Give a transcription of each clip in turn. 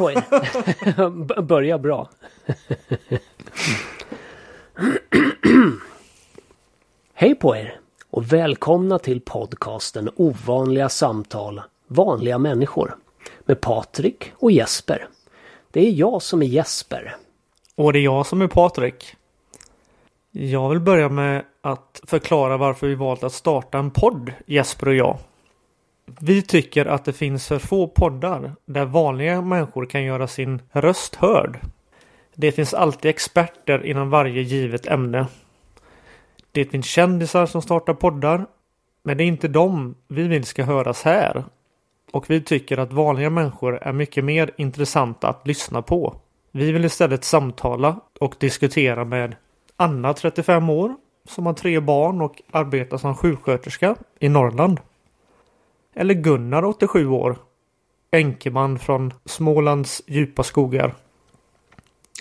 Er! B- Börja bra. Hej på er! Och välkomna till podcasten Ovanliga samtal, vanliga människor. Med Patrik och Jesper. Det är jag som är Jesper. Och det är jag som är Patrik. Jag vill börja med att förklara varför vi valt att starta en podd, Jesper och jag. Vi tycker att det finns för få poddar där vanliga människor kan göra sin röst hörd. Det finns alltid experter inom varje givet ämne. Det finns kändisar som startar poddar. Men det är inte dem vi vill ska höras här. Och vi tycker att vanliga människor är mycket mer intressanta att lyssna på. Vi vill istället samtala och diskutera med Anna 35 år som har tre barn och arbetar som sjuksköterska i Norrland. Eller Gunnar 87 år. Enkeman från Smålands djupa skogar.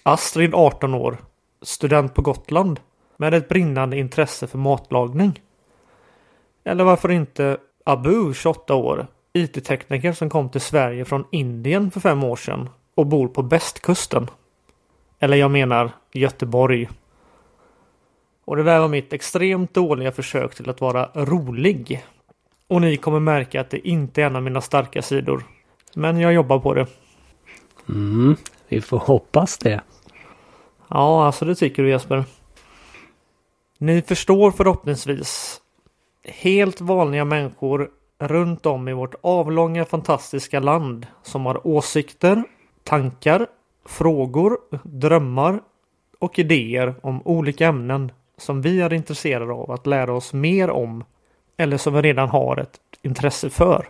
Astrid 18 år. Student på Gotland. Med ett brinnande intresse för matlagning. Eller varför inte Abu 28 år. IT-tekniker som kom till Sverige från Indien för fem år sedan. Och bor på bästkusten. Eller jag menar Göteborg. Och det där var mitt extremt dåliga försök till att vara rolig. Och ni kommer märka att det inte är en av mina starka sidor. Men jag jobbar på det. Mm, vi får hoppas det. Ja, alltså det tycker du Jesper. Ni förstår förhoppningsvis. Helt vanliga människor runt om i vårt avlånga fantastiska land som har åsikter, tankar, frågor, drömmar och idéer om olika ämnen som vi är intresserade av att lära oss mer om eller som vi redan har ett intresse för.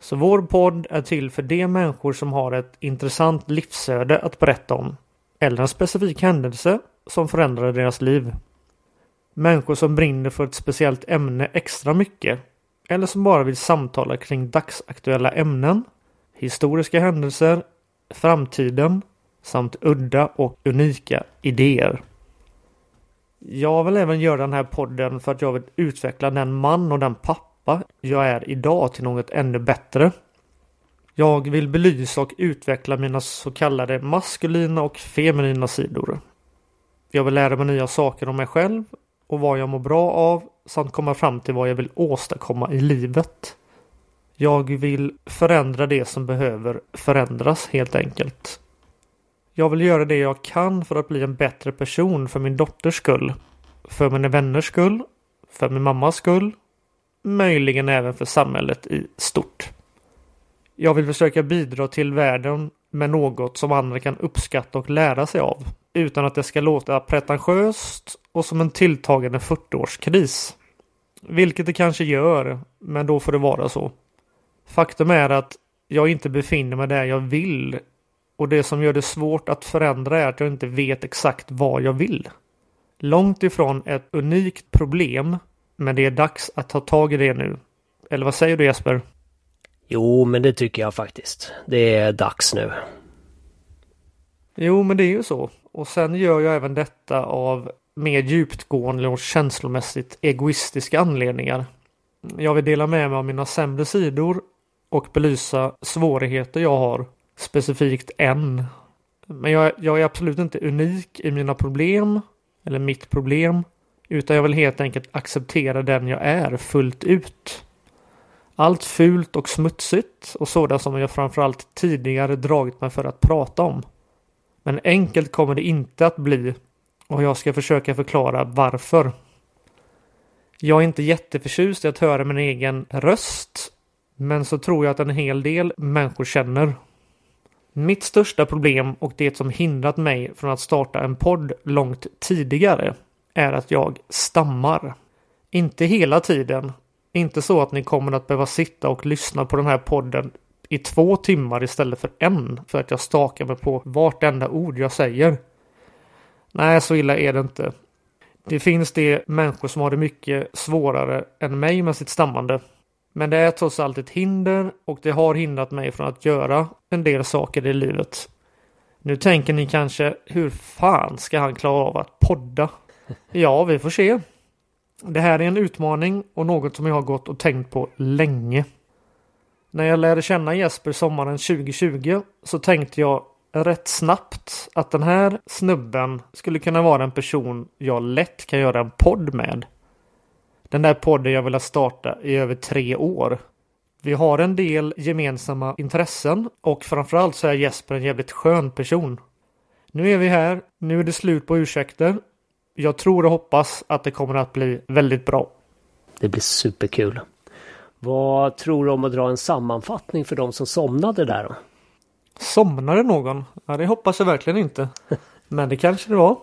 Så vår podd är till för de människor som har ett intressant livsöde att berätta om eller en specifik händelse som förändrar deras liv. Människor som brinner för ett speciellt ämne extra mycket eller som bara vill samtala kring dagsaktuella ämnen, historiska händelser, framtiden samt udda och unika idéer. Jag vill även göra den här podden för att jag vill utveckla den man och den pappa jag är idag till något ännu bättre. Jag vill belysa och utveckla mina så kallade maskulina och feminina sidor. Jag vill lära mig nya saker om mig själv och vad jag mår bra av samt komma fram till vad jag vill åstadkomma i livet. Jag vill förändra det som behöver förändras helt enkelt. Jag vill göra det jag kan för att bli en bättre person för min dotters skull. För mina vänners skull. För min mammas skull. Möjligen även för samhället i stort. Jag vill försöka bidra till världen med något som andra kan uppskatta och lära sig av. Utan att det ska låta pretentiöst och som en tilltagande 40-årskris. Vilket det kanske gör, men då får det vara så. Faktum är att jag inte befinner mig där jag vill och det som gör det svårt att förändra är att jag inte vet exakt vad jag vill. Långt ifrån ett unikt problem, men det är dags att ta tag i det nu. Eller vad säger du Jesper? Jo, men det tycker jag faktiskt. Det är dags nu. Jo, men det är ju så. Och sen gör jag även detta av mer djupgående och känslomässigt egoistiska anledningar. Jag vill dela med mig av mina sämre sidor och belysa svårigheter jag har specifikt en. Men jag, jag, är absolut inte unik i mina problem eller mitt problem. Utan jag vill helt enkelt acceptera den jag är fullt ut. Allt fult och smutsigt och sådant som jag framförallt tidigare dragit mig för att prata om. Men enkelt kommer det inte att bli och jag ska försöka förklara varför. Jag är inte jätteförtjust i att höra min egen röst. Men så tror jag att en hel del människor känner. Mitt största problem och det som hindrat mig från att starta en podd långt tidigare är att jag stammar. Inte hela tiden. Inte så att ni kommer att behöva sitta och lyssna på den här podden i två timmar istället för en för att jag stakar mig på vartenda ord jag säger. Nej, så illa är det inte. Det finns det människor som har det mycket svårare än mig med sitt stammande. Men det är trots allt ett hinder och det har hindrat mig från att göra en del saker i livet. Nu tänker ni kanske, hur fan ska han klara av att podda? Ja, vi får se. Det här är en utmaning och något som jag har gått och tänkt på länge. När jag lärde känna Jesper sommaren 2020 så tänkte jag rätt snabbt att den här snubben skulle kunna vara en person jag lätt kan göra en podd med. Den där podden jag velat starta i över tre år. Vi har en del gemensamma intressen och framförallt så är Jesper en jävligt skön person. Nu är vi här, nu är det slut på ursäkter. Jag tror och hoppas att det kommer att bli väldigt bra. Det blir superkul. Vad tror du om att dra en sammanfattning för de som somnade där då? Somnade någon? Ja, det hoppas jag verkligen inte. Men det kanske det var.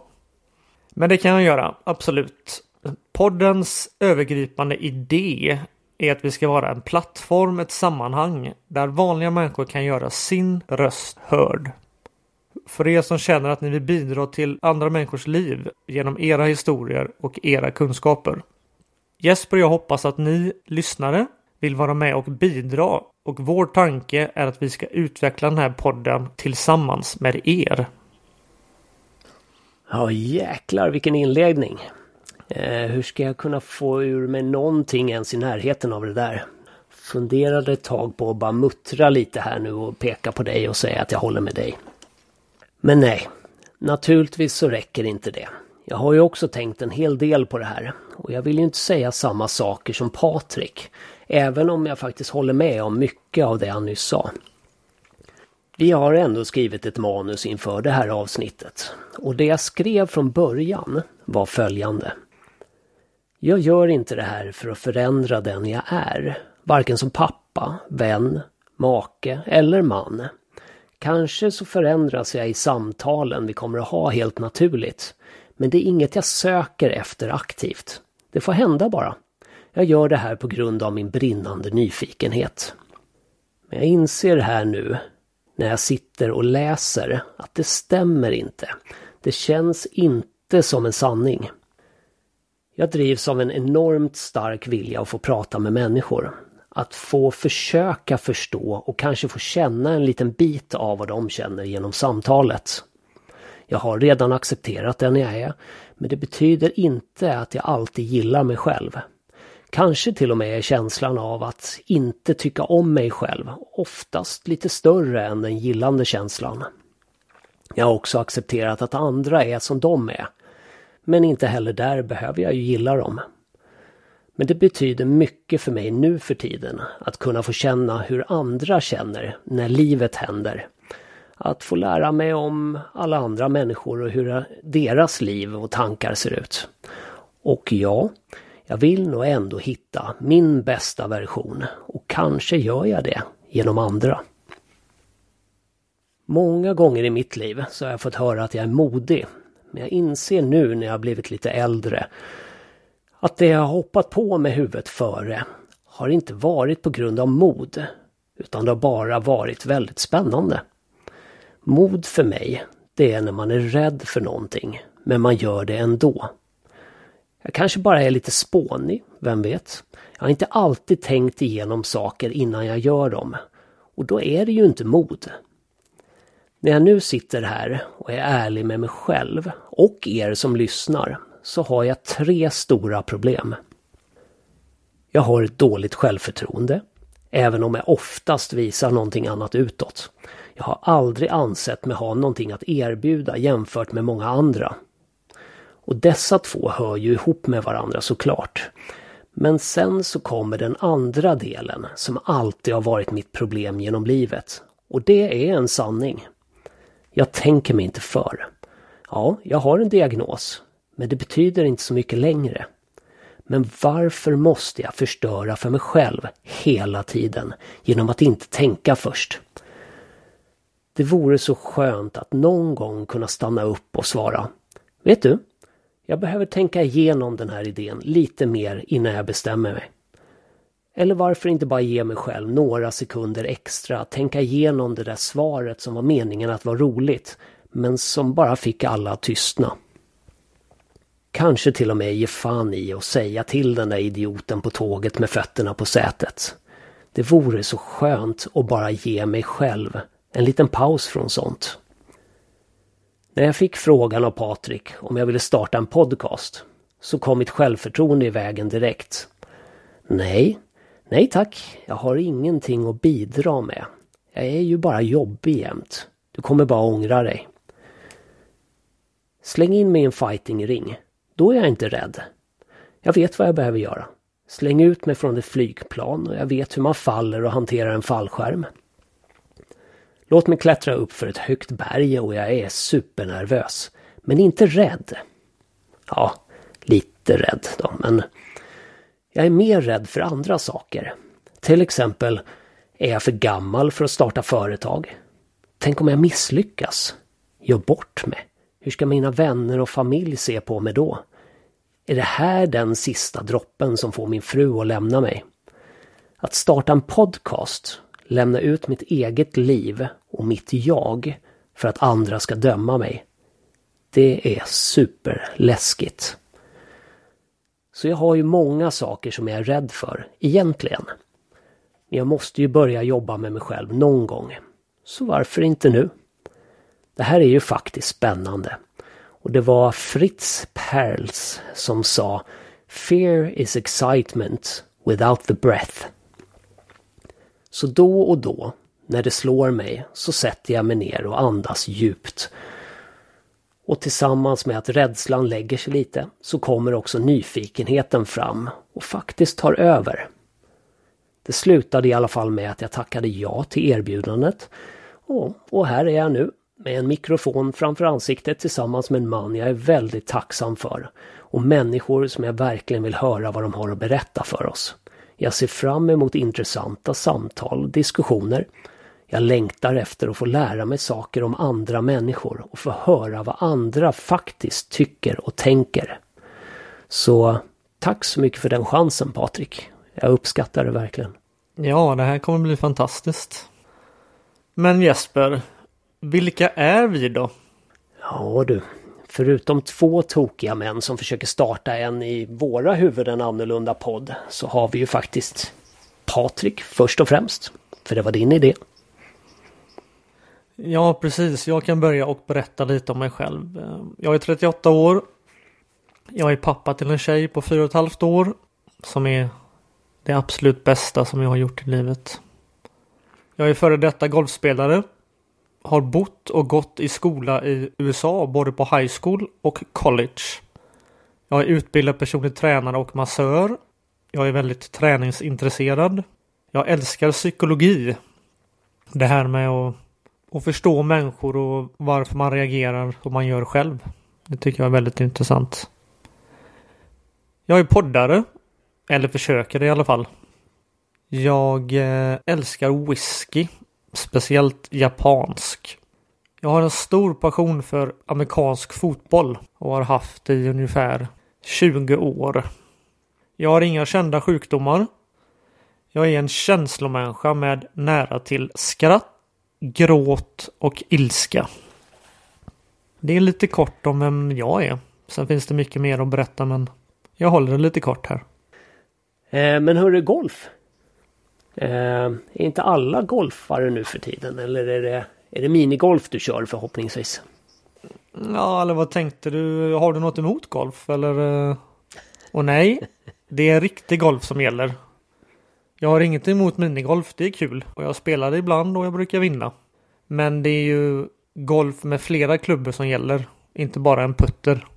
Men det kan jag göra, absolut. Poddens övergripande idé är att vi ska vara en plattform, ett sammanhang där vanliga människor kan göra sin röst hörd. För er som känner att ni vill bidra till andra människors liv genom era historier och era kunskaper. Jesper och jag hoppas att ni lyssnare vill vara med och bidra och vår tanke är att vi ska utveckla den här podden tillsammans med er. Ja jäklar vilken inledning. Eh, hur ska jag kunna få ur mig någonting ens i närheten av det där? Funderade ett tag på att bara muttra lite här nu och peka på dig och säga att jag håller med dig. Men nej, naturligtvis så räcker inte det. Jag har ju också tänkt en hel del på det här och jag vill ju inte säga samma saker som Patrik. Även om jag faktiskt håller med om mycket av det han nyss sa. Vi har ändå skrivit ett manus inför det här avsnittet. Och det jag skrev från början var följande. Jag gör inte det här för att förändra den jag är. Varken som pappa, vän, make eller man. Kanske så förändras jag i samtalen vi kommer att ha helt naturligt. Men det är inget jag söker efter aktivt. Det får hända bara. Jag gör det här på grund av min brinnande nyfikenhet. Men jag inser här nu, när jag sitter och läser, att det stämmer inte. Det känns inte som en sanning. Jag drivs av en enormt stark vilja att få prata med människor. Att få försöka förstå och kanske få känna en liten bit av vad de känner genom samtalet. Jag har redan accepterat den jag är, men det betyder inte att jag alltid gillar mig själv. Kanske till och med är känslan av att inte tycka om mig själv oftast lite större än den gillande känslan. Jag har också accepterat att andra är som de är. Men inte heller där behöver jag ju gilla dem. Men det betyder mycket för mig nu för tiden att kunna få känna hur andra känner när livet händer. Att få lära mig om alla andra människor och hur deras liv och tankar ser ut. Och ja, jag vill nog ändå hitta min bästa version och kanske gör jag det genom andra. Många gånger i mitt liv så har jag fått höra att jag är modig. Men jag inser nu när jag blivit lite äldre att det jag hoppat på med huvudet före har inte varit på grund av mod. Utan det har bara varit väldigt spännande. Mod för mig, det är när man är rädd för någonting, men man gör det ändå. Jag kanske bara är lite spånig, vem vet? Jag har inte alltid tänkt igenom saker innan jag gör dem. Och då är det ju inte mod. När jag nu sitter här och är ärlig med mig själv och er som lyssnar så har jag tre stora problem. Jag har ett dåligt självförtroende, även om jag oftast visar någonting annat utåt. Jag har aldrig ansett mig ha någonting att erbjuda jämfört med många andra. Och dessa två hör ju ihop med varandra såklart. Men sen så kommer den andra delen som alltid har varit mitt problem genom livet. Och det är en sanning. Jag tänker mig inte för. Ja, jag har en diagnos. Men det betyder inte så mycket längre. Men varför måste jag förstöra för mig själv hela tiden genom att inte tänka först? Det vore så skönt att någon gång kunna stanna upp och svara Vet du? Jag behöver tänka igenom den här idén lite mer innan jag bestämmer mig. Eller varför inte bara ge mig själv några sekunder extra att tänka igenom det där svaret som var meningen att vara roligt, men som bara fick alla att tystna. Kanske till och med ge fan i och säga till den där idioten på tåget med fötterna på sätet. Det vore så skönt att bara ge mig själv en liten paus från sånt. När jag fick frågan av Patrik om jag ville starta en podcast så kom mitt självförtroende i vägen direkt. Nej, Nej tack, jag har ingenting att bidra med. Jag är ju bara jobbig jämt. Du kommer bara ångra dig. Släng in mig i en fightingring. Då är jag inte rädd. Jag vet vad jag behöver göra. Släng ut mig från ett flygplan och jag vet hur man faller och hanterar en fallskärm. Låt mig klättra upp för ett högt berg och jag är supernervös. Men inte rädd. Ja, lite rädd då, men jag är mer rädd för andra saker. Till exempel, är jag för gammal för att starta företag? Tänk om jag misslyckas? Gör bort mig? Hur ska mina vänner och familj se på mig då? Är det här den sista droppen som får min fru att lämna mig? Att starta en podcast, lämna ut mitt eget liv och mitt jag för att andra ska döma mig. Det är superläskigt. Så jag har ju många saker som jag är rädd för, egentligen. Men jag måste ju börja jobba med mig själv någon gång. Så varför inte nu? Det här är ju faktiskt spännande. Och det var Fritz Perls som sa Fear is excitement without the breath. Så då och då, när det slår mig, så sätter jag mig ner och andas djupt. Och tillsammans med att rädslan lägger sig lite så kommer också nyfikenheten fram och faktiskt tar över. Det slutade i alla fall med att jag tackade ja till erbjudandet. Och, och här är jag nu med en mikrofon framför ansiktet tillsammans med en man jag är väldigt tacksam för. Och människor som jag verkligen vill höra vad de har att berätta för oss. Jag ser fram emot intressanta samtal och diskussioner. Jag längtar efter att få lära mig saker om andra människor och få höra vad andra faktiskt tycker och tänker. Så tack så mycket för den chansen Patrik. Jag uppskattar det verkligen. Ja, det här kommer bli fantastiskt. Men Jesper, vilka är vi då? Ja du, förutom två tokiga män som försöker starta en i våra huvuden annorlunda podd så har vi ju faktiskt Patrik först och främst. För det var din idé. Ja, precis. Jag kan börja och berätta lite om mig själv. Eh, jag är 38 år. Jag är pappa till en tjej på 4,5 år. Som är det absolut bästa som jag har gjort i livet. Jag är före detta golfspelare har bott och gått i skola i USA både på high school och college. Jag är utbildad personlig tränare och massör. Jag är väldigt träningsintresserad. Jag älskar psykologi. Det här med att, och förstå människor och varför man reagerar som man gör själv. Det tycker jag är väldigt intressant. Jag är poddare. Eller försöker i alla fall. Jag eh, älskar whisky speciellt japansk. Jag har en stor passion för amerikansk fotboll och har haft det i ungefär 20 år. Jag har inga kända sjukdomar. Jag är en känslomänniska med nära till skratt, gråt och ilska. Det är lite kort om vem jag är. Sen finns det mycket mer att berätta men jag håller det lite kort här. Eh, men hörru golf? Eh, är inte alla golfare nu för tiden eller är det, är det minigolf du kör förhoppningsvis? Ja, eller vad tänkte du? Har du något emot golf eller? Och nej, det är riktig golf som gäller. Jag har inget emot minigolf, det är kul och jag spelar det ibland och jag brukar vinna. Men det är ju golf med flera klubbor som gäller, inte bara en putter.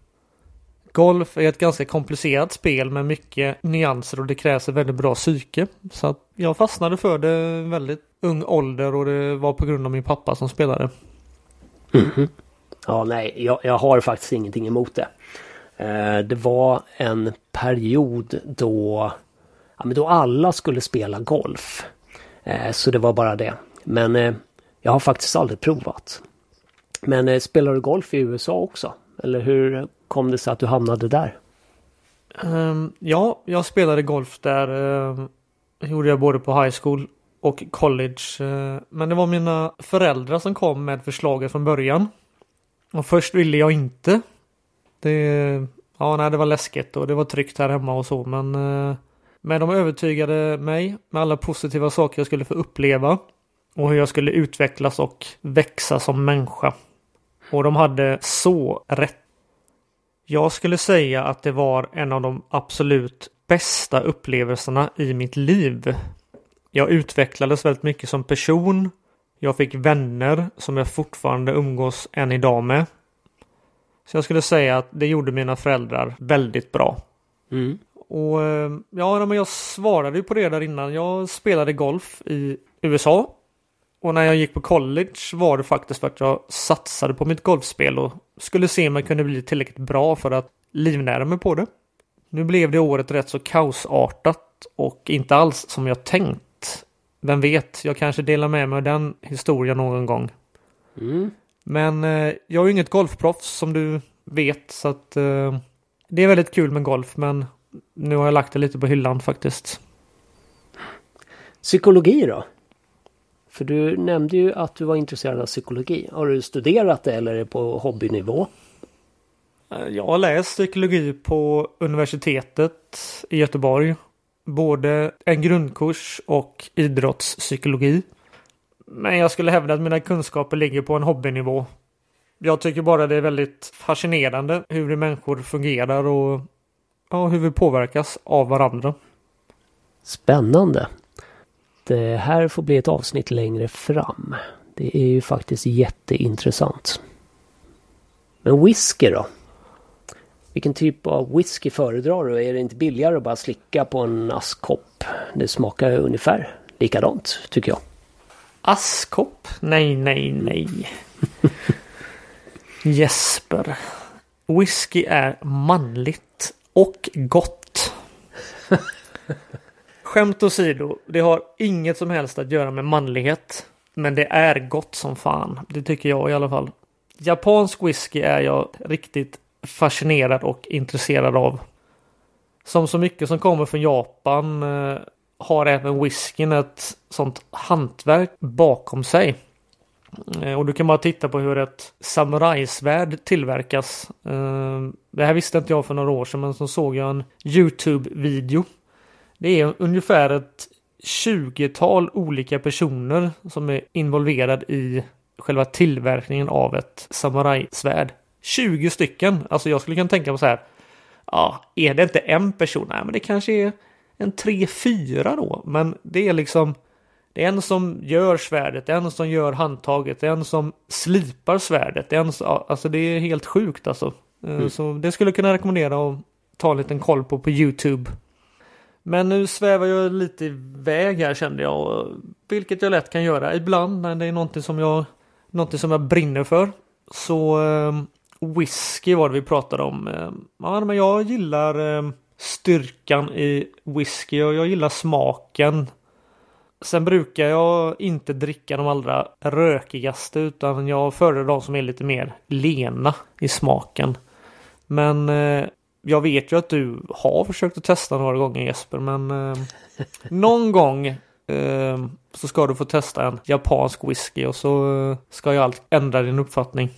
Golf är ett ganska komplicerat spel med mycket nyanser och det krävs ett väldigt bra psyke. Så att jag fastnade för det väldigt ung ålder och det var på grund av min pappa som spelade. Mm -hmm. Ja, nej, jag, jag, har faktiskt ingenting emot det. Eh, det var en period då, ja, men då alla skulle spela golf. Eh, så det var bara det. Men eh, jag har faktiskt aldrig provat. Men eh, spelar du golf i USA också? Eller hur kom det sig att du hamnade där? Um, ja, jag spelade golf där. Uh, gjorde jag både på high school och college. Uh, men det var mina föräldrar som kom med förslaget från början. Och först ville jag inte. Det, ja, nej, det var läskigt och det var tryggt här hemma och så. Men, uh, men de övertygade mig med alla positiva saker jag skulle få uppleva. Och hur jag skulle utvecklas och växa som människa. Och de hade så rätt jag skulle säga att det var en av de absolut bästa upplevelserna i mitt liv. Jag utvecklades väldigt mycket som person. Jag fick vänner som jag fortfarande umgås än idag med. Så jag skulle säga att det gjorde mina föräldrar väldigt bra. Mm. Och eh, ja, men jag svarade ju på det där innan. Jag spelade golf i USA. Och när jag gick på college var det faktiskt för att jag satsade på mitt golfspel och skulle se om jag kunde bli tillräckligt bra för att livnära mig på det. Nu blev det året rätt så kaosartat och inte alls som jag tänkt. Vem vet, jag kanske delar med mig av den historien någon gång. Mm. Men eh, jag är ju inget golfproffs som du vet så att eh, det är väldigt kul med golf men nu har jag lagt det lite på hyllan faktiskt. Psykologi då? För du nämnde ju att du var intresserad av psykologi. Har du studerat det eller är det på hobbynivå? Eh, Jag har läst psykologi på universitetet i Göteborg. Både en grundkurs och idrottspsykologi. Men jag skulle hävda att mina kunskaper ligger på en hobbynivå. Jag tycker bara det är väldigt fascinerande hur människor fungerar och ja, hur vi påverkas av varandra. Spännande. Det här får bli ett avsnitt längre fram. Det är ju faktiskt jätteintressant. Men whisky då? Vilken typ av whisky föredrar du? Är det inte billigare att bara slicka på en askkopp? Det smakar ungefär likadant tycker jag. Askkopp? Nej, nej, nej. Jesper. Whisky är manligt och gott. Skämt åsido, det har inget som helst att göra med manlighet. Men det är gott som fan. Det tycker jag i alla fall. Japansk whisky är jag riktigt fascinerad och intresserad av. Som så mycket som kommer från Japan eh, har även whiskyn ett sånt hantverk bakom sig. Eh, och du kan bara titta på hur ett samurajsvärd tillverkas. Eh, det här visste inte jag för några år sedan men så såg jag en YouTube-video. Det är ungefär ett 20-tal olika personer som är involverad i själva tillverkningen av ett samurajsvärd. 20 stycken! Alltså jag skulle kunna tänka mig så här. Ja, är det inte en person? Nej, men det kanske är en 3-4 då. Men det är liksom det är en som gör svärdet, en som gör handtaget, en som slipar svärdet. En som, alltså det är helt sjukt alltså. Eh, Så det skulle jag kunna rekommendera att ta en liten koll på på YouTube. Men nu svävar jag lite iväg här kände jag. Vilket jag lätt kan göra ibland när det är någonting som jag, någonting som jag brinner för. Så eh, whisky var det vi pratade om. Eh, Ja, men jag gillar eh, styrkan i whisky och jag gillar smaken. Sen brukar jag inte dricka de allra rökigaste utan jag föredrar de som är lite mer lena i smaken. Men eh, jag vet ju att du har försökt att testa några gånger Jesper men eh, någon gång eh, så ska du få testa en japansk whisky och så eh, ska jag allt ändra din uppfattning.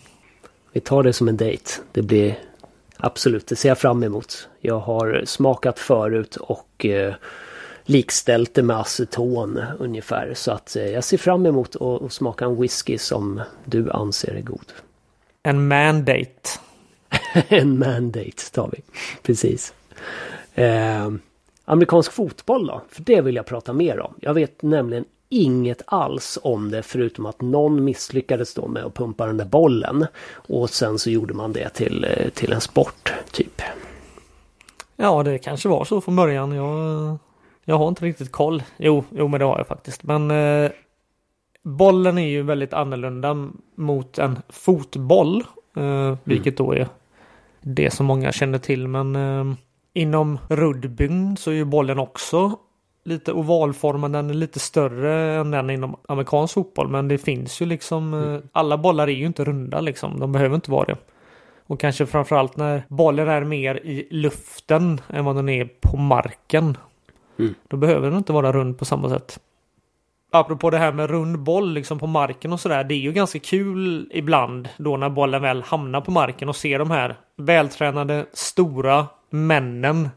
Vi tar det som en dejt. Det blir absolut, det ser jag fram emot. Jag har smakat förut och eh, likställt det med aceton ungefär. Så att eh, jag ser fram emot att, smaka en whisky som du anser är god. En mandate. en mandate tar vi. Precis. Eh, amerikansk fotboll då? För det vill jag prata mer om. Jag vet nämligen inget alls om det förutom att någon misslyckades då med att pumpa den där bollen. Och sen så gjorde man det till, eh, till en sport, typ. Ja, det kanske var så från början. Jag, jag har inte riktigt koll. Jo, jo, men det har jag faktiskt. Men eh, bollen är ju väldigt annorlunda mot en fotboll. Eh, vilket då är det som många känner till. Men eh, inom rugbyn så är ju bollen också lite ovalformad. Den är lite större än den inom amerikansk fotboll. Men det finns ju liksom eh, alla bollar är ju inte runda liksom. De behöver inte vara det. Och kanske framförallt när bollen är mer i luften än vad den är på marken. Mm. Då behöver den inte vara rund på samma sätt. Apropå det här med rund boll liksom på marken och sådär. Det är ju ganska kul ibland då när bollen väl hamnar på marken och ser de här vältränade stora männen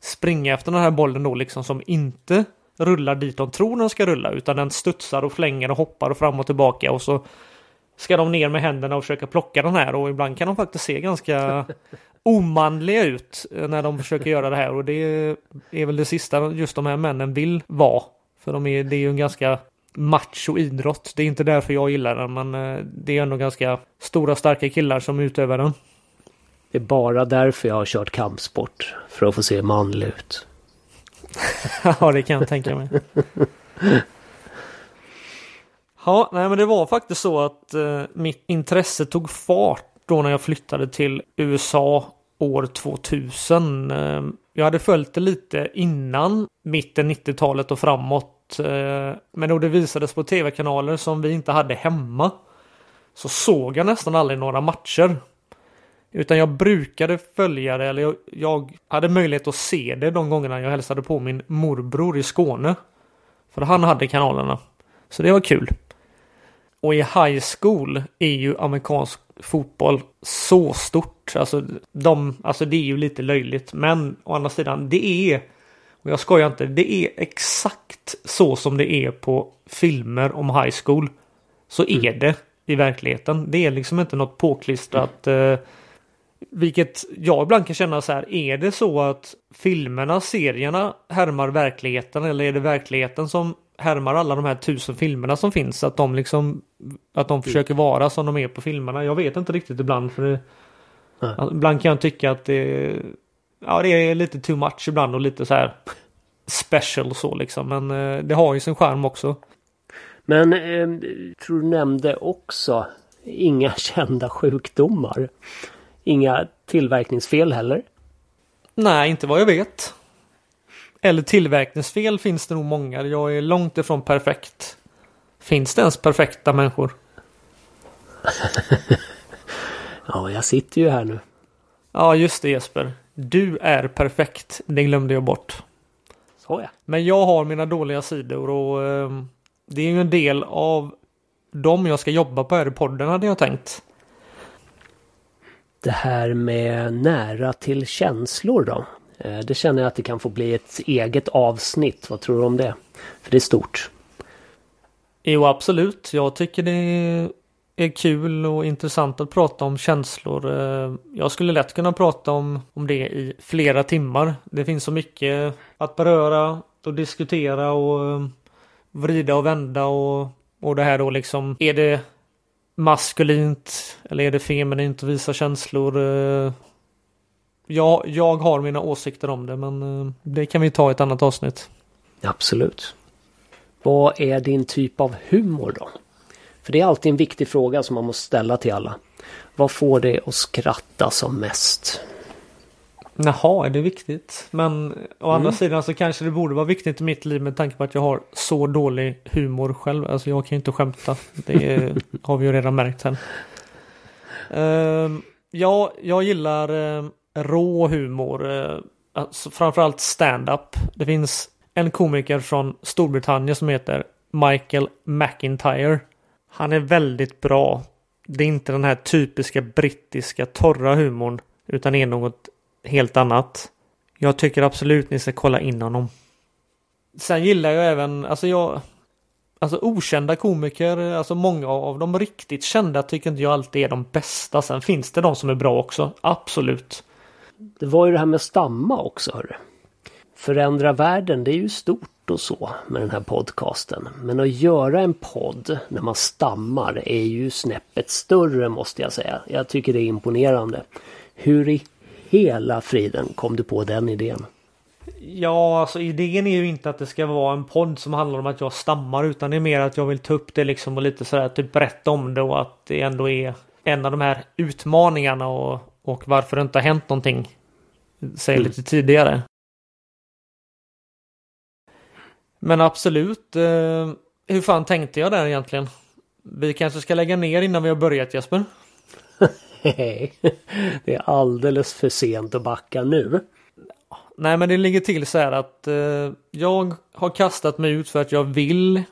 springa efter den här bollen då liksom som inte rullar dit de tror den ska rulla utan den studsar och flänger och hoppar och fram och tillbaka och så ska de ner med händerna och försöka plocka den här och ibland kan de faktiskt se ganska omanliga ut när de försöker göra det här och det är väl det sista just de här männen vill vara. För de är, det är ju en ganska macho idrott. Det är inte därför jag gillar den men eh, det är ändå ganska stora starka killar som utövar den. Det är bara därför jag har kört kampsport. För att få se manlig ut. ja, det kan jag tänka mig. Ja, nej men det var faktiskt så att eh, mitt intresse tog fart då när jag flyttade till USA år 2000. Eh, jag hade följt det lite innan mitten 90-talet och framåt. Eh, men då det visades på tv-kanaler som vi inte hade hemma så såg jag nästan aldrig några matcher. Utan jag brukade följa det, eller jag, jag, hade möjlighet att se det de gångerna jag hälsade på min morbror i Skåne. För han hade kanalerna. Så det var kul. Och i high school är ju amerikansk fotboll så stort. Alltså, de, alltså det är ju lite löjligt. Men å andra sidan, det är, och jag skojar inte, det är exakt så som det är på filmer om high school. Så är mm. det i verkligheten. Det är liksom inte något påklistrat. Mm. Eh, vilket jag ibland kan känna så här, är det så att filmerna, serierna härmar verkligheten eller är det verkligheten som härmar alla de här tusen filmerna som finns? Att de liksom, att de mm. försöker vara som de är på filmerna. Jag vet inte riktigt ibland för det, ibland kan jag tycka att det, ja det är lite too much ibland och lite så här special så liksom. Men eh, det har ju sin charm också. Men eh, tror du nämnde också inga kända sjukdomar? Inga tillverkningsfel heller? Nej, inte vad jag vet. Eller tillverkningsfel finns det nog många. Jag är långt ifrån perfekt. Finns det ens perfekta människor? ja, jag sitter ju här nu. Ja, just det Jesper. Du är perfekt. Det glömde jag bort. Så ja. Men jag har mina dåliga sidor och eh, det är ju en del av dem jag ska jobba på här i podden hade jag tänkt det här med nära till känslor då? Eh, det känner jag att det kan få bli ett eget avsnitt. Vad tror du om det? För det är stort. Jo, absolut. Jag tycker det är kul och intressant att prata om känslor. Eh, jag skulle lätt kunna prata om, om det i flera timmar. Det finns så mycket att beröra och diskutera och eh, vrida och vända och, och det här då liksom. Är det maskulint eller är det feminint att visa känslor? Eh, ja, jag har mina åsikter om det men eh, det kan vi ta i ett annat avsnitt. Absolut. Vad är din typ av humor då? För det är alltid en viktig fråga som man måste ställa till alla. Vad får dig att skratta som mest? Jaha, är det viktigt? Men å mm. andra sidan så kanske det borde vara viktigt i mitt liv med tanke på att jag har så dålig humor själv. Alltså jag kan ju inte skämta. Det har vi ju redan märkt sen. Uh, ja, jag gillar uh, rå humor. Eh, alltså framförallt stand-up. Det finns en komiker från Storbritannien som heter Michael McIntyre. Han är väldigt bra. Det är inte den här typiska brittiska torra humorn utan är något helt annat. Jag tycker absolut ni ska kolla in honom. Sen gillar jag även, alltså jag... Alltså okända komiker, alltså många av de riktigt kända tycker inte jag alltid är de bästa. Sen finns det de som är bra också, absolut. Det var ju det här med stamma också hörru. Förändra världen, det är ju stort och så med den här podcasten. Men att göra en podd när man stammar är ju snäppet större måste jag säga. Jag tycker det är imponerande. Hur i hela friden kom du på den idén? Ja, alltså idén är ju inte att det ska vara en podd som handlar om att jag stammar utan det är mer att jag vill ta upp det liksom och lite sådär typ berätta om det och att det ändå är en av de här utmaningarna och, och varför det inte har hänt någonting. Säg mm. lite tidigare. Men absolut. Eh, hur fan tänkte jag där egentligen? Vi kanske ska lägga ner innan vi har börjat Jesper? Nej, det är alldeles för sent att backa nu. Nej, men det ligger till så här att eh, jag har kastat mig ut för att jag vill.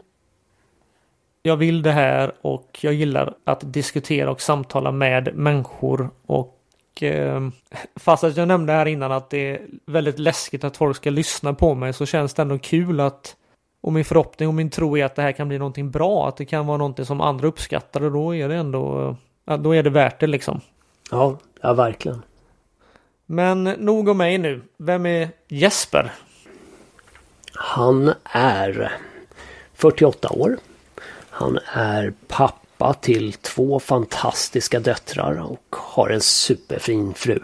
Jag vill det här och jag gillar att diskutera och samtala med människor och eh, fast att jag nämnde här innan att det är väldigt läskigt att folk ska lyssna på mig så känns det ändå kul att och min förhoppning och min tro är att det här kan bli någonting bra, att det kan vara någonting som andra uppskattar och då är det ändå då är det värt det liksom. Ja, ja verkligen. Men nog om mig nu. Vem är Jesper? Han är 48 år. Han är pappa till två fantastiska döttrar och har en superfin fru.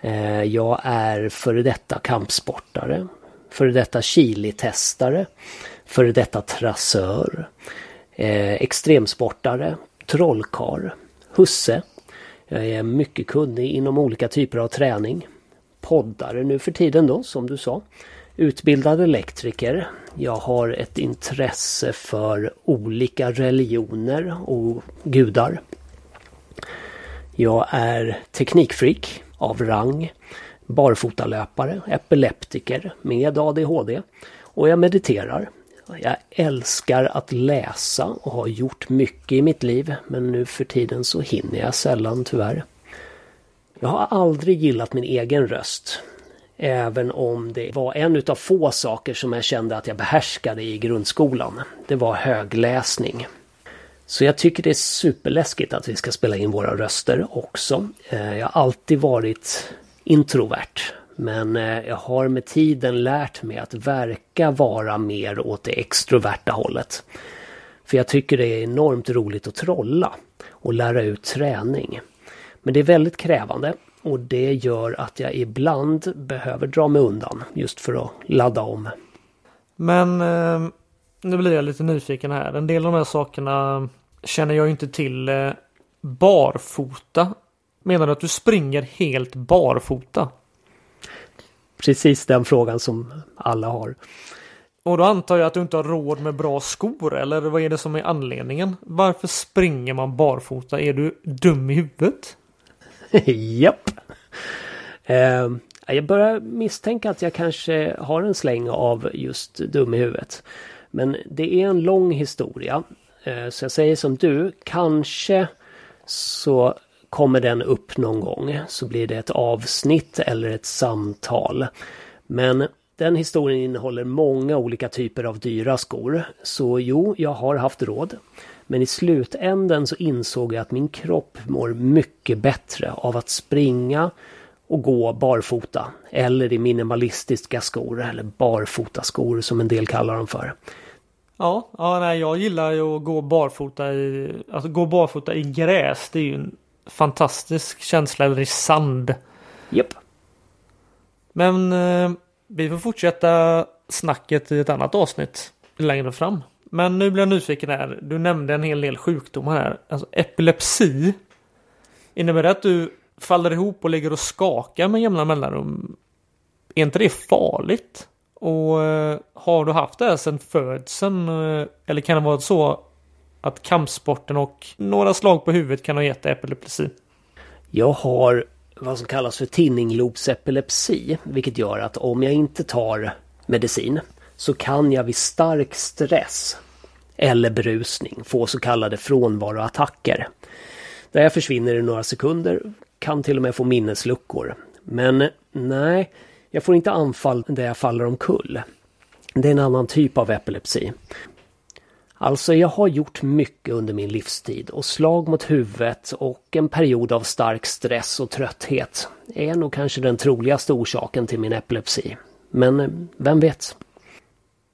Eh, jag är före detta kampsportare, före detta chilitestare, före detta trassör, eh, extremsportare, trollkar, husse. Jag är mycket kunnig inom olika typer av träning. Poddare nu för tiden då, som du sa. Utbildad elektriker. Jag har ett intresse för olika religioner och gudar. Jag är teknikfreak av rang. Barfotalöpare, epileptiker med ADHD. Och jag mediterar. Jag älskar att läsa och har gjort mycket i mitt liv men nu för tiden så hinner jag sällan tyvärr. Jag har aldrig gillat min egen röst. Även om det var en utav få saker som jag kände att jag behärskade i grundskolan. Det var högläsning. Så jag tycker det är superläskigt att vi ska spela in våra röster också. Eh, jag har alltid varit introvert. Men eh, jag har med tiden lärt mig att verka vara mer åt det extroverta hållet. För jag tycker det är enormt roligt att trolla och lära ut träning. Men det är väldigt krävande och det gör att jag ibland behöver dra mig undan just för att ladda om. Men eh, nu blir jag lite nyfiken här. En del av de här sakerna känner jag inte till. Eh, barfota. Menar du att du springer helt barfota? Precis den frågan som alla har. Och då antar jag att du inte har råd med bra skor eller vad är det som är anledningen? Varför springer man barfota? Är du dum i huvudet? Japp. Eh, jag börjar misstänka att jag kanske har en släng av just dum i huvudet. Men det är en lång historia. Eh, så jag säger som du, kanske så kommer den upp någon gång så blir det ett avsnitt eller ett samtal. Men den historien innehåller många olika typer av dyra skor. Så jo, jag har haft råd. Men i slutänden så insåg jag att min kropp mår mycket bättre av att springa och gå barfota. Eller i minimalistiska skor eller barfotaskor som en del kallar dem för. Ja, ja nej, jag gillar ju att gå barfota i, alltså gå barfota i gräs. Det är ju en fantastisk känsla, eller i sand. Japp. Men eh, vi får fortsätta snacket i ett annat avsnitt längre fram. Men nu blir jag nyfiken här. Du nämnde en hel del sjukdomar här. Alltså epilepsi. Innebär det att du faller ihop och ligger och skakar med jämna mellanrum? Är inte det farligt? Och eh, har du haft det här sedan födseln? Eh, eller kan det vara så att kampsporten och några slag på huvudet kan ha gett epilepsi? Jag har vad som kallas för tinninglobsepilepsi, vilket gör att om jag inte tar medicin så kan jag vid stark stress eller berusning få så kallade frånvaroattacker. Där jag försvinner i några sekunder, kan till och med få minnesluckor. Men nej, jag får inte anfall där jag faller omkull. Det är en annan typ av epilepsi. Alltså jag har gjort mycket under min livstid och slag mot huvudet och en period av stark stress och trötthet är nog kanske den troligaste orsaken till min epilepsi. Men vem vet?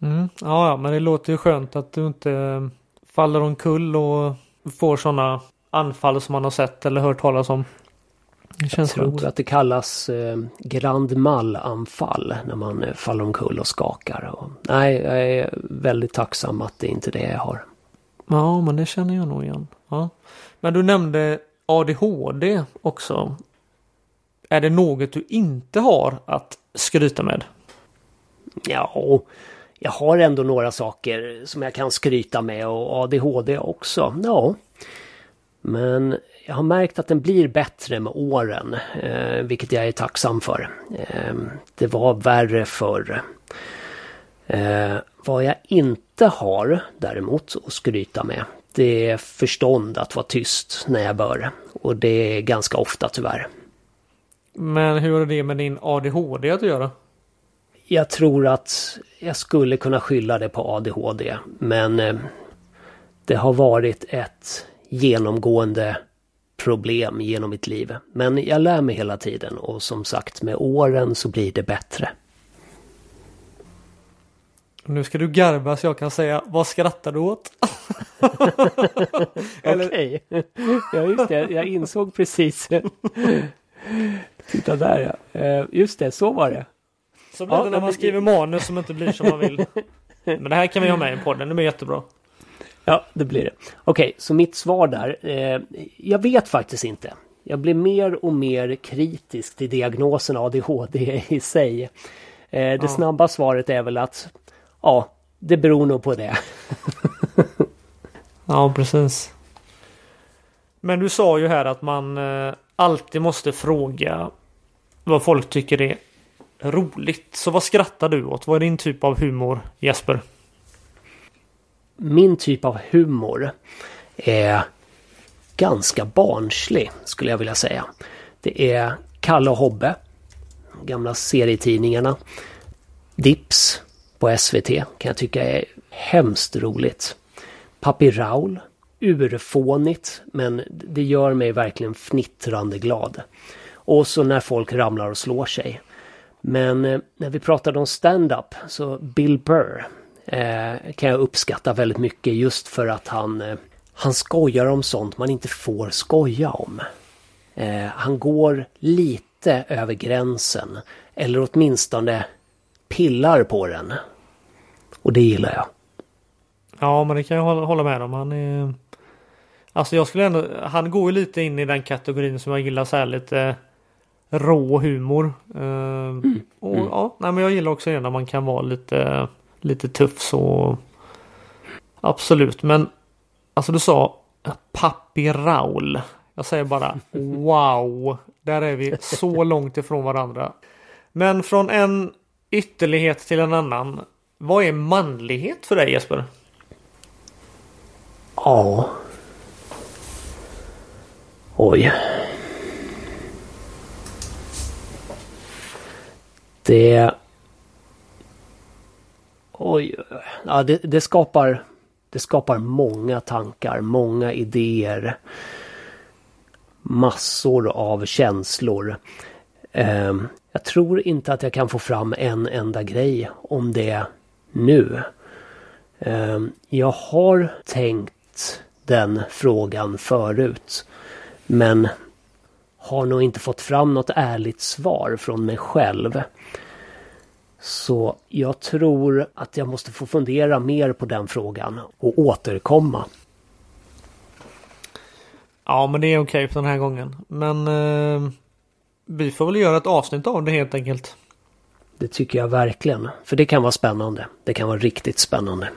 Mm, ja, ja, men det låter ju skönt att du inte eh, faller omkull och får sådana anfall som man har sett eller hört talas om. Det känns jag tror skönt. att det kallas eh, grand mal-anfall när man eh, faller omkull och skakar. Och, nej, jag är väldigt tacksam att det inte är det jag har. Ja, men det känner jag nog igen. Ja. Men du nämnde ADHD också. Är det något du inte har att skryta med? Ja, jag har ändå några saker som jag kan skryta med och ADHD också. Ja. Men jag har märkt att den blir bättre med åren, eh, vilket jag är tacksam för. Eh, det var värre förr. Eh, vad jag inte har däremot att skryta med, det är förstånd att vara tyst när jag bör. Och det är ganska ofta tyvärr. Men hur har det med din ADHD att göra? Jag tror att jag skulle kunna skylla det på ADHD. Men eh, det har varit ett genomgående problem genom mitt liv. Men jag lär mig hela tiden och som sagt med åren så blir det bättre. Nu ska du garva så jag kan säga vad skrattar du åt? Eller... Okej. Ja just det, jag insåg precis. Titta där ja. Eh, just det, så var det. Så blir ja, det när man skriver manus som inte blir som man vill. Men det här kan vi ha med i podden, det blir jättebra. Ja, det blir det. Okej, så mitt svar där. Eh, jag vet faktiskt inte. Jag blir mer och mer kritisk till diagnosen ADHD i sig. Eh, det ja. snabba svaret är väl att ja, det beror nog på det. ja, precis. Men du sa ju här att man eh, alltid måste fråga vad folk tycker är roligt. Så vad skrattar du åt? Vad är din typ av humor Jesper? Min typ av humor är ganska barnslig skulle jag vilja säga. Det är Kalle och Hobbe, gamla serietidningarna. Dips på SVT kan jag tycka är hemskt roligt. Papi Raul, urfånigt men det gör mig verkligen fnittrande glad. Och så när folk ramlar och slår sig. Men eh, när vi pratade om stand-up så Bill Burr eh, kan jag uppskatta väldigt mycket just för att han, eh, han skojar om sånt man inte får skoja om. Eh, han går lite över gränsen eller åtminstone pillar på den. Och det gillar jag. Ja men det kan jag hålla med om. Han är... Alltså jag skulle ändå, han går ju lite in i den kategorin som jag gillar så här lite rå humor. Uh, mm. Och mm. ja, nej, men jag gillar också det när man kan vara lite, lite tuff så. Absolut, men alltså du sa Pappi Raul. Jag säger bara wow. Där är vi så långt ifrån varandra. Men från en ytterlighet till en annan. Vad är manlighet för dig Jesper? Ja. Oj. Det... Oj. Ja, det, det, skapar... Det skapar många tankar, många idéer. Massor av känslor. Eh, jag tror inte att jag kan få fram en enda grej om det nu. Eh, jag har tänkt den frågan förut. Men har nog inte fått fram något ärligt svar från mig själv. Så jag tror att jag måste få fundera mer på den frågan och återkomma. Ja, men det är okej för den här gången. Men eh, vi får väl göra ett avsnitt av det helt enkelt. Det tycker jag verkligen. För det kan vara spännande. Det kan vara riktigt spännande.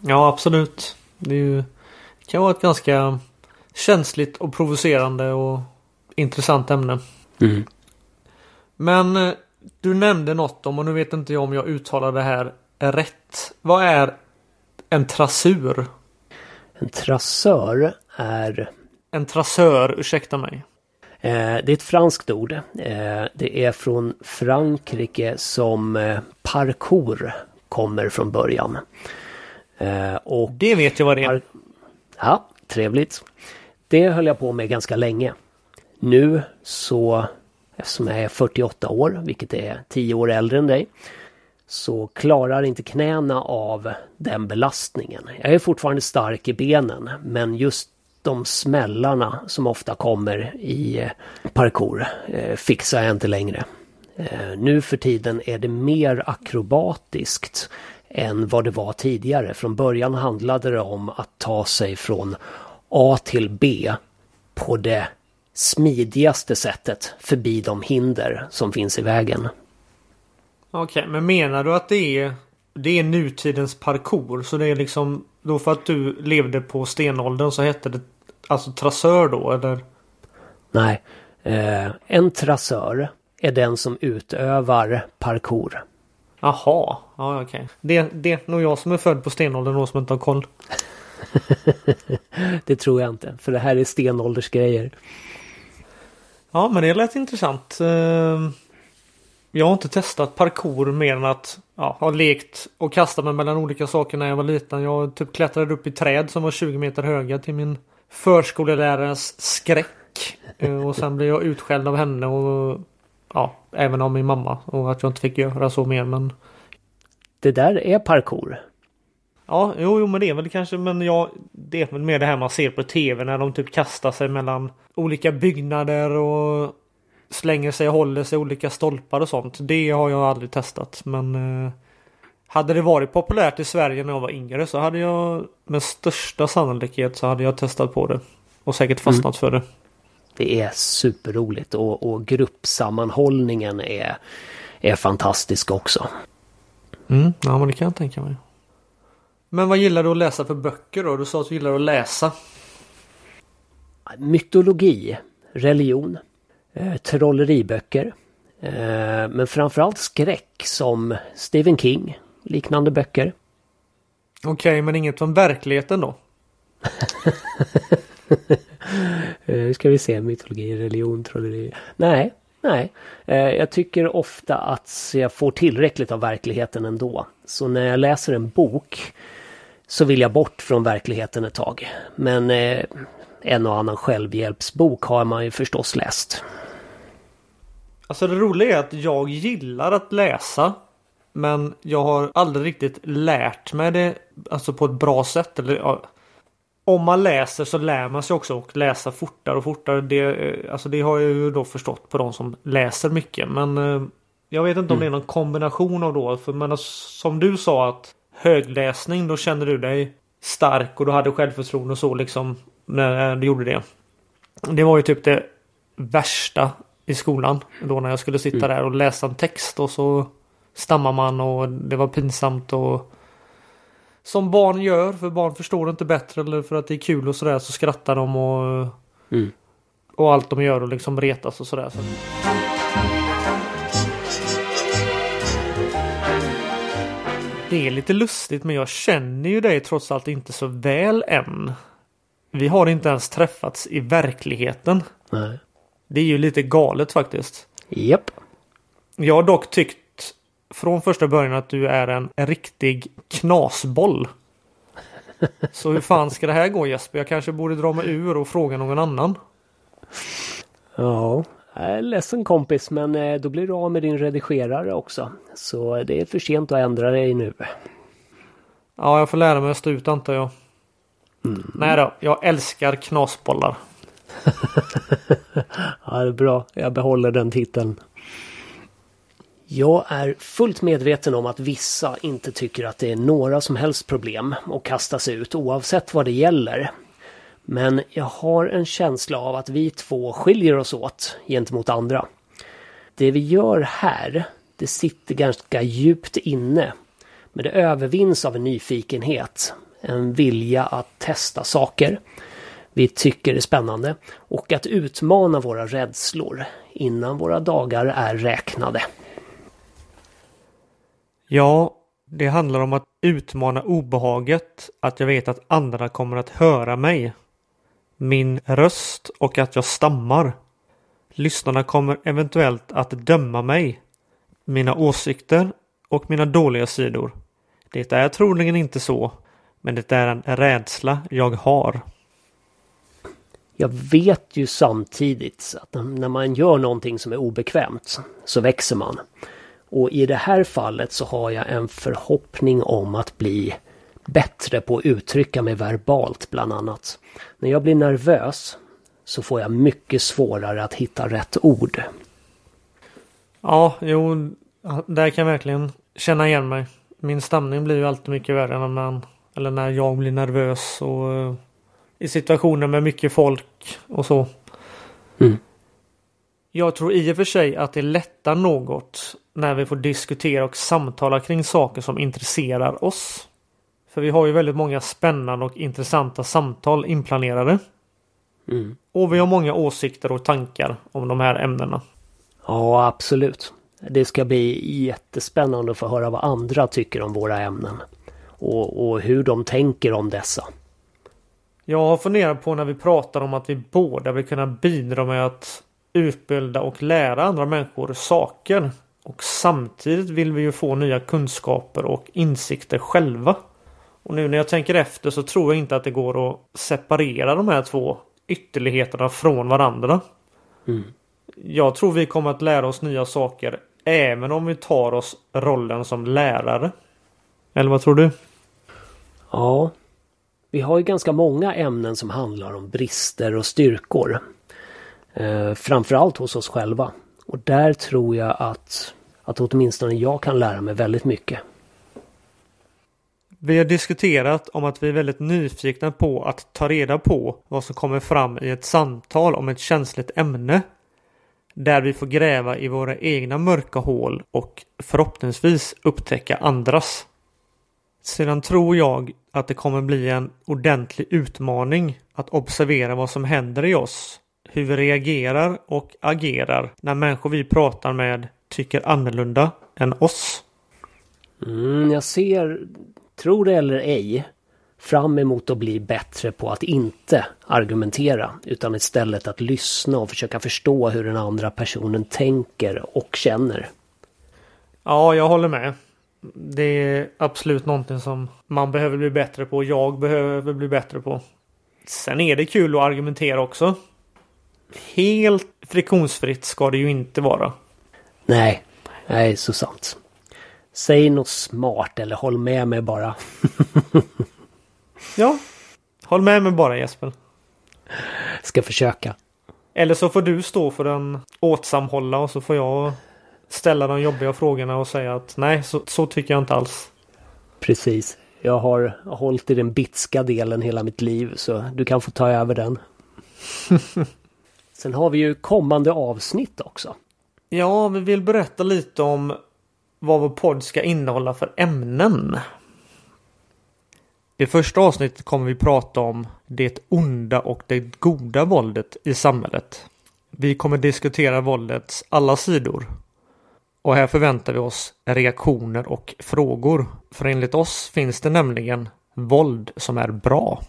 Ja, absolut. Det, ju, det kan vara ett ganska känsligt och provocerande och intressant ämne. Mm. Men eh, du nämnde något om, och nu vet inte jag om jag uttalar det här rätt. Vad är en trasur? En trassör är... En trassör, ursäkta mig. Eh, det är ett franskt ord. Eh, det är från Frankrike som eh, parkour kommer från början. Och det vet jag vad det är. Ja, trevligt. Det höll jag på med ganska länge. Nu så, eftersom jag är 48 år, vilket är 10 år äldre än dig, så klarar inte knäna av den belastningen. Jag är fortfarande stark i benen, men just de smällarna som ofta kommer i eh, parkour eh, fixar jag inte längre. Eh, nu för tiden är det mer akrobatiskt än vad det var tidigare. Från början handlade det om att ta sig från A till B på det smidigaste sättet förbi de hinder som finns i vägen. Okej, okay, men menar du att det är, det är nutidens parkour? Så det är liksom då för att du levde på stenåldern så hette det alltså trassör då eller? Nej, eh, en trassör är den som utövar parkour. Jaha, ja okej. Okay. Det, det är nog jag som är född på stenåldern och som inte har koll. det tror jag inte, för det här är stenåldersgrejer. Ja, men det lät intressant. Ehm, jag har inte testat parkour mer än att ja, ha lekt och kastat mig mellan olika saker när jag var liten. Jag typ klättrade upp i träd som var 20 meter höga till min förskolelärarens skräck. Ehm, och sen blev jag utskälld av henne och ja, även av min mamma. Och att jag inte fick göra så mer men... Det där är parkour. Ja, jo, jo men det är väl kanske, men jag, det är väl mer det här man ser på tv när de typ kastar sig mellan olika byggnader och slänger sig och håller sig olika stolpar och sånt. Det har jag aldrig testat, men eh, hade det varit populärt i Sverige när jag var yngre så hade jag med största sannolikhet så hade jag testat på det. Och säkert fastnat mm. för det. Det är superroligt och, och gruppsammanhållningen är, är fantastisk också. Mm, ja men det kan jag tänka mig. Men vad gillar du att läsa för böcker då? Du sa att du gillar att läsa. Mytologi, religion, eh, trolleriböcker. Eh, men framförallt skräck som Stephen King, liknande böcker. Okej, okay, men inget från verkligheten då? Nu ska vi se, mytologi, religion, trolleri. Nej, nej. Eh, jag tycker ofta att jag får tillräckligt av verkligheten ändå. Så när jag läser en bok så vill jag bort från verkligheten ett tag. Men eh, en och annan självhjälpsbok har man ju förstås läst. Alltså det roliga är att jag gillar att läsa. Men jag har aldrig riktigt lärt mig det alltså på ett bra sätt. Eller, ja, om man läser så lär man sig också och läsa fortare och fortare. Det, eh, alltså det har jag ju då förstått på de som läser mycket. Men eh, jag vet inte om mm. det är någon kombination av då. För men, som du sa att högläsning då kände du dig stark och du hade självförtroende och så liksom när du gjorde det. Det var ju typ det värsta i skolan då när jag skulle sitta mm. där och läsa en text och så stammar man och det var pinsamt och som barn gör för barn förstår inte bättre eller för att det är kul och sådär så skrattar de och mm. och allt de gör och liksom retas och sådär. Så. Det är lite lustigt men jag känner ju dig trots allt inte så väl än. Vi har inte ens träffats i verkligheten. Nej. Det är ju lite galet faktiskt. Japp. Jag har dock tyckt från första början att du är en, en riktig knasboll. Så hur fan ska det här gå Jesper? Jag kanske borde dra mig ur och fråga någon annan. Ja, jag är ledsen kompis men eh, då blir du av med din redigerare också. Så det är för sent att ändra dig nu. Ja, jag får lära mig att stå ut antar jag. Mm. Nej då, jag älskar knasbollar. ja, det är bra. Jag behåller den titeln. Jag är fullt medveten om att vissa inte tycker att det är några som helst problem att kasta sig ut oavsett vad det gäller. Men jag har en känsla av att vi två skiljer oss åt gentemot andra. Det vi gör här, det sitter ganska djupt inne. Men det övervinns av en nyfikenhet, en vilja att testa saker vi tycker är spännande och att utmana våra rädslor innan våra dagar är räknade. Ja, det handlar om att utmana obehaget, att jag vet att andra kommer att höra mig. Min röst och att jag stammar. Lyssnarna kommer eventuellt att döma mig, mina åsikter och mina dåliga sidor. Det är troligen inte så, men det är en rädsla jag har. Jag vet ju samtidigt att när man gör någonting som är obekvämt så växer man. Och i det här fallet så har jag en förhoppning om att bli bättre på att uttrycka mig verbalt bland annat. När jag blir nervös så får jag mycket svårare att hitta rätt ord. Ja, jo, där kan jag verkligen känna igen mig. Min stamning blir ju alltid mycket värre när man, eller när jag blir nervös och uh, i situationer med mycket folk och så. Mm. Jag tror i och för sig att det lättar något när vi får diskutera och samtala kring saker som intresserar oss. För vi har ju väldigt många spännande och intressanta samtal inplanerade. Mm. Och vi har många åsikter och tankar om de här ämnena. Ja, absolut. Det ska bli jättespännande att få höra vad andra tycker om våra ämnen. Och, och hur de tänker om dessa. Jag har funderat på när vi pratar om att vi båda vill kunna bidra med att utbilda och lära andra människor saker. Och samtidigt vill vi ju få nya kunskaper och insikter själva. Och nu när jag tänker efter så tror jag inte att det går att separera de här två ytterligheterna från varandra. Mm. Jag tror vi kommer att lära oss nya saker även om vi tar oss rollen som lärare. Eller vad tror du? Ja, vi har ju ganska många ämnen som handlar om brister och styrkor. Eh, framförallt hos oss själva. Och där tror jag att, att åtminstone jag kan lära mig väldigt mycket. Vi har diskuterat om att vi är väldigt nyfikna på att ta reda på vad som kommer fram i ett samtal om ett känsligt ämne. Där vi får gräva i våra egna mörka hål och förhoppningsvis upptäcka andras. Sedan tror jag att det kommer bli en ordentlig utmaning att observera vad som händer i oss. Hur vi reagerar och agerar när människor vi pratar med tycker annorlunda än oss. Mm, jag ser, tro det eller ej, fram emot att bli bättre på att inte argumentera utan istället att lyssna och försöka förstå hur den andra personen tänker och känner. Ja, jag håller med. Det är absolut någonting som man behöver bli bättre på. Jag behöver bli bättre på. Sen är det kul att argumentera också. Helt friktionsfritt ska det ju inte vara. Nej, nej, så sant. Säg något smart eller håll med mig bara. Ja, håll med mig bara Jesper. Ska försöka. Eller så får du stå för den åtsamhålla och så får jag ställa de jobbiga frågorna och säga att nej, så, så tycker jag inte alls. Precis. Jag har hållit i den bitska delen hela mitt liv så du kan få ta över den. Sen har vi ju kommande avsnitt också. Ja, vi vill berätta lite om vad vår podd ska innehålla för ämnen. I första avsnittet kommer vi prata om det onda och det goda våldet i samhället. Vi kommer diskutera våldets alla sidor. Och här förväntar vi oss reaktioner och frågor. För enligt oss finns det nämligen våld som är bra.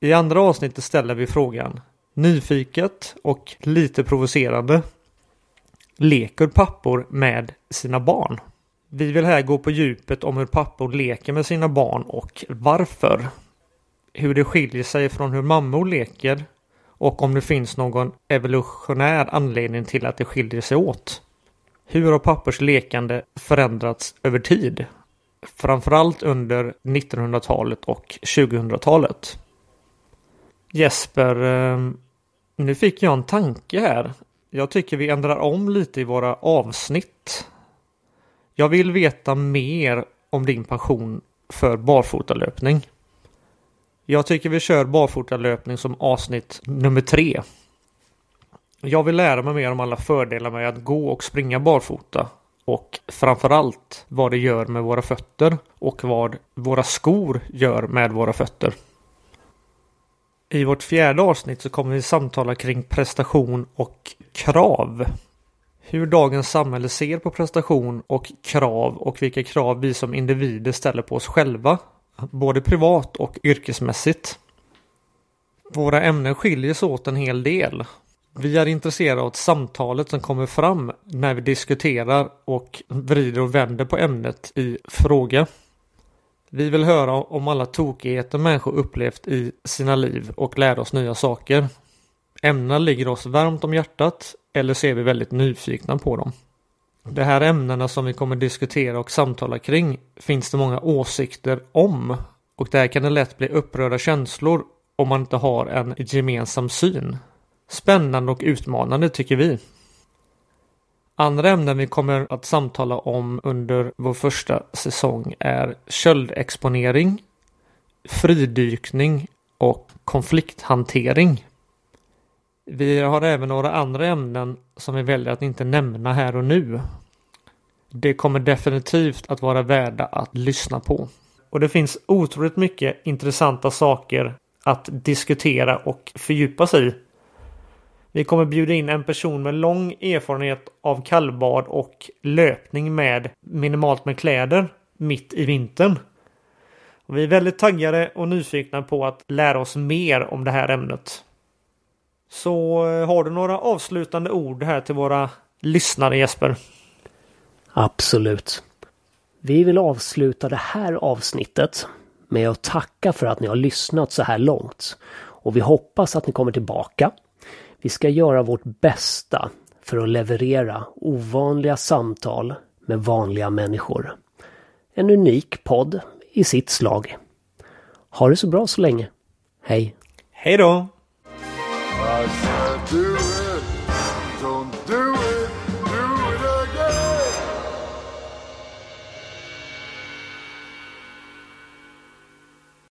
I andra avsnittet ställer vi frågan Nyfiket och lite provocerande. Leker pappor med sina barn? Vi vill här gå på djupet om hur pappor leker med sina barn och varför. Hur det skiljer sig från hur mammor leker och om det finns någon evolutionär anledning till att det skiljer sig åt. Hur har pappors lekande förändrats över tid? Framförallt under 1900-talet och 2000-talet. Jesper, eh, nu fick jag en tanke här. Jag tycker vi ändrar om lite i våra avsnitt. Jag vill veta mer om din passion för barfotalöpning. Jag tycker vi kör barfotalöpning som avsnitt nummer tre. Jag vill lära mig mer om alla fördelar med att gå och springa barfota och framförallt vad det gör med våra fötter och vad våra skor gör med våra fötter. I vårt fjärde avsnitt så kommer vi samtala kring prestation och krav. Hur dagens samhälle ser på prestation och krav och vilka krav vi som individer ställer på oss själva. Både privat och yrkesmässigt. Våra ämnen skiljer sig åt en hel del. Vi är intresserade av samtalet som kommer fram när vi diskuterar och vrider och vänder på ämnet i fråga. Vi vill höra om alla tokigheter människor upplevt i sina liv och lära oss nya saker. Ämnena ligger oss varmt om hjärtat eller så är vi väldigt nyfikna på dem. De här ämnena som vi kommer diskutera och samtala kring finns det många åsikter om och där kan det lätt bli upprörda känslor om man inte har en gemensam syn. Spännande och utmanande tycker vi. Andra ämnen vi kommer att samtala om under vår första säsong är köldexponering, fridykning och konflikthantering. Vi har även några andra ämnen som vi väljer att inte nämna här och nu. Det kommer definitivt att vara värda att lyssna på. Och det finns otroligt mycket intressanta saker att diskutera och fördjupa sig i. Vi kommer bjuda in en person med lång erfarenhet av kallbad och löpning med minimalt med kläder mitt i vintern. Och vi är väldigt taggade och nyfikna på att lära oss mer om det här ämnet. Så eh, har du några avslutande ord här till våra lyssnare Jesper? Absolut. Vi vill avsluta det här avsnittet med att tacka för att ni har lyssnat så här långt. Och vi hoppas att ni kommer tillbaka. Vi ska göra vårt bästa för att leverera ovanliga samtal med vanliga människor. En unik podd i sitt slag. Ha det så bra så länge. Hej! Hej då!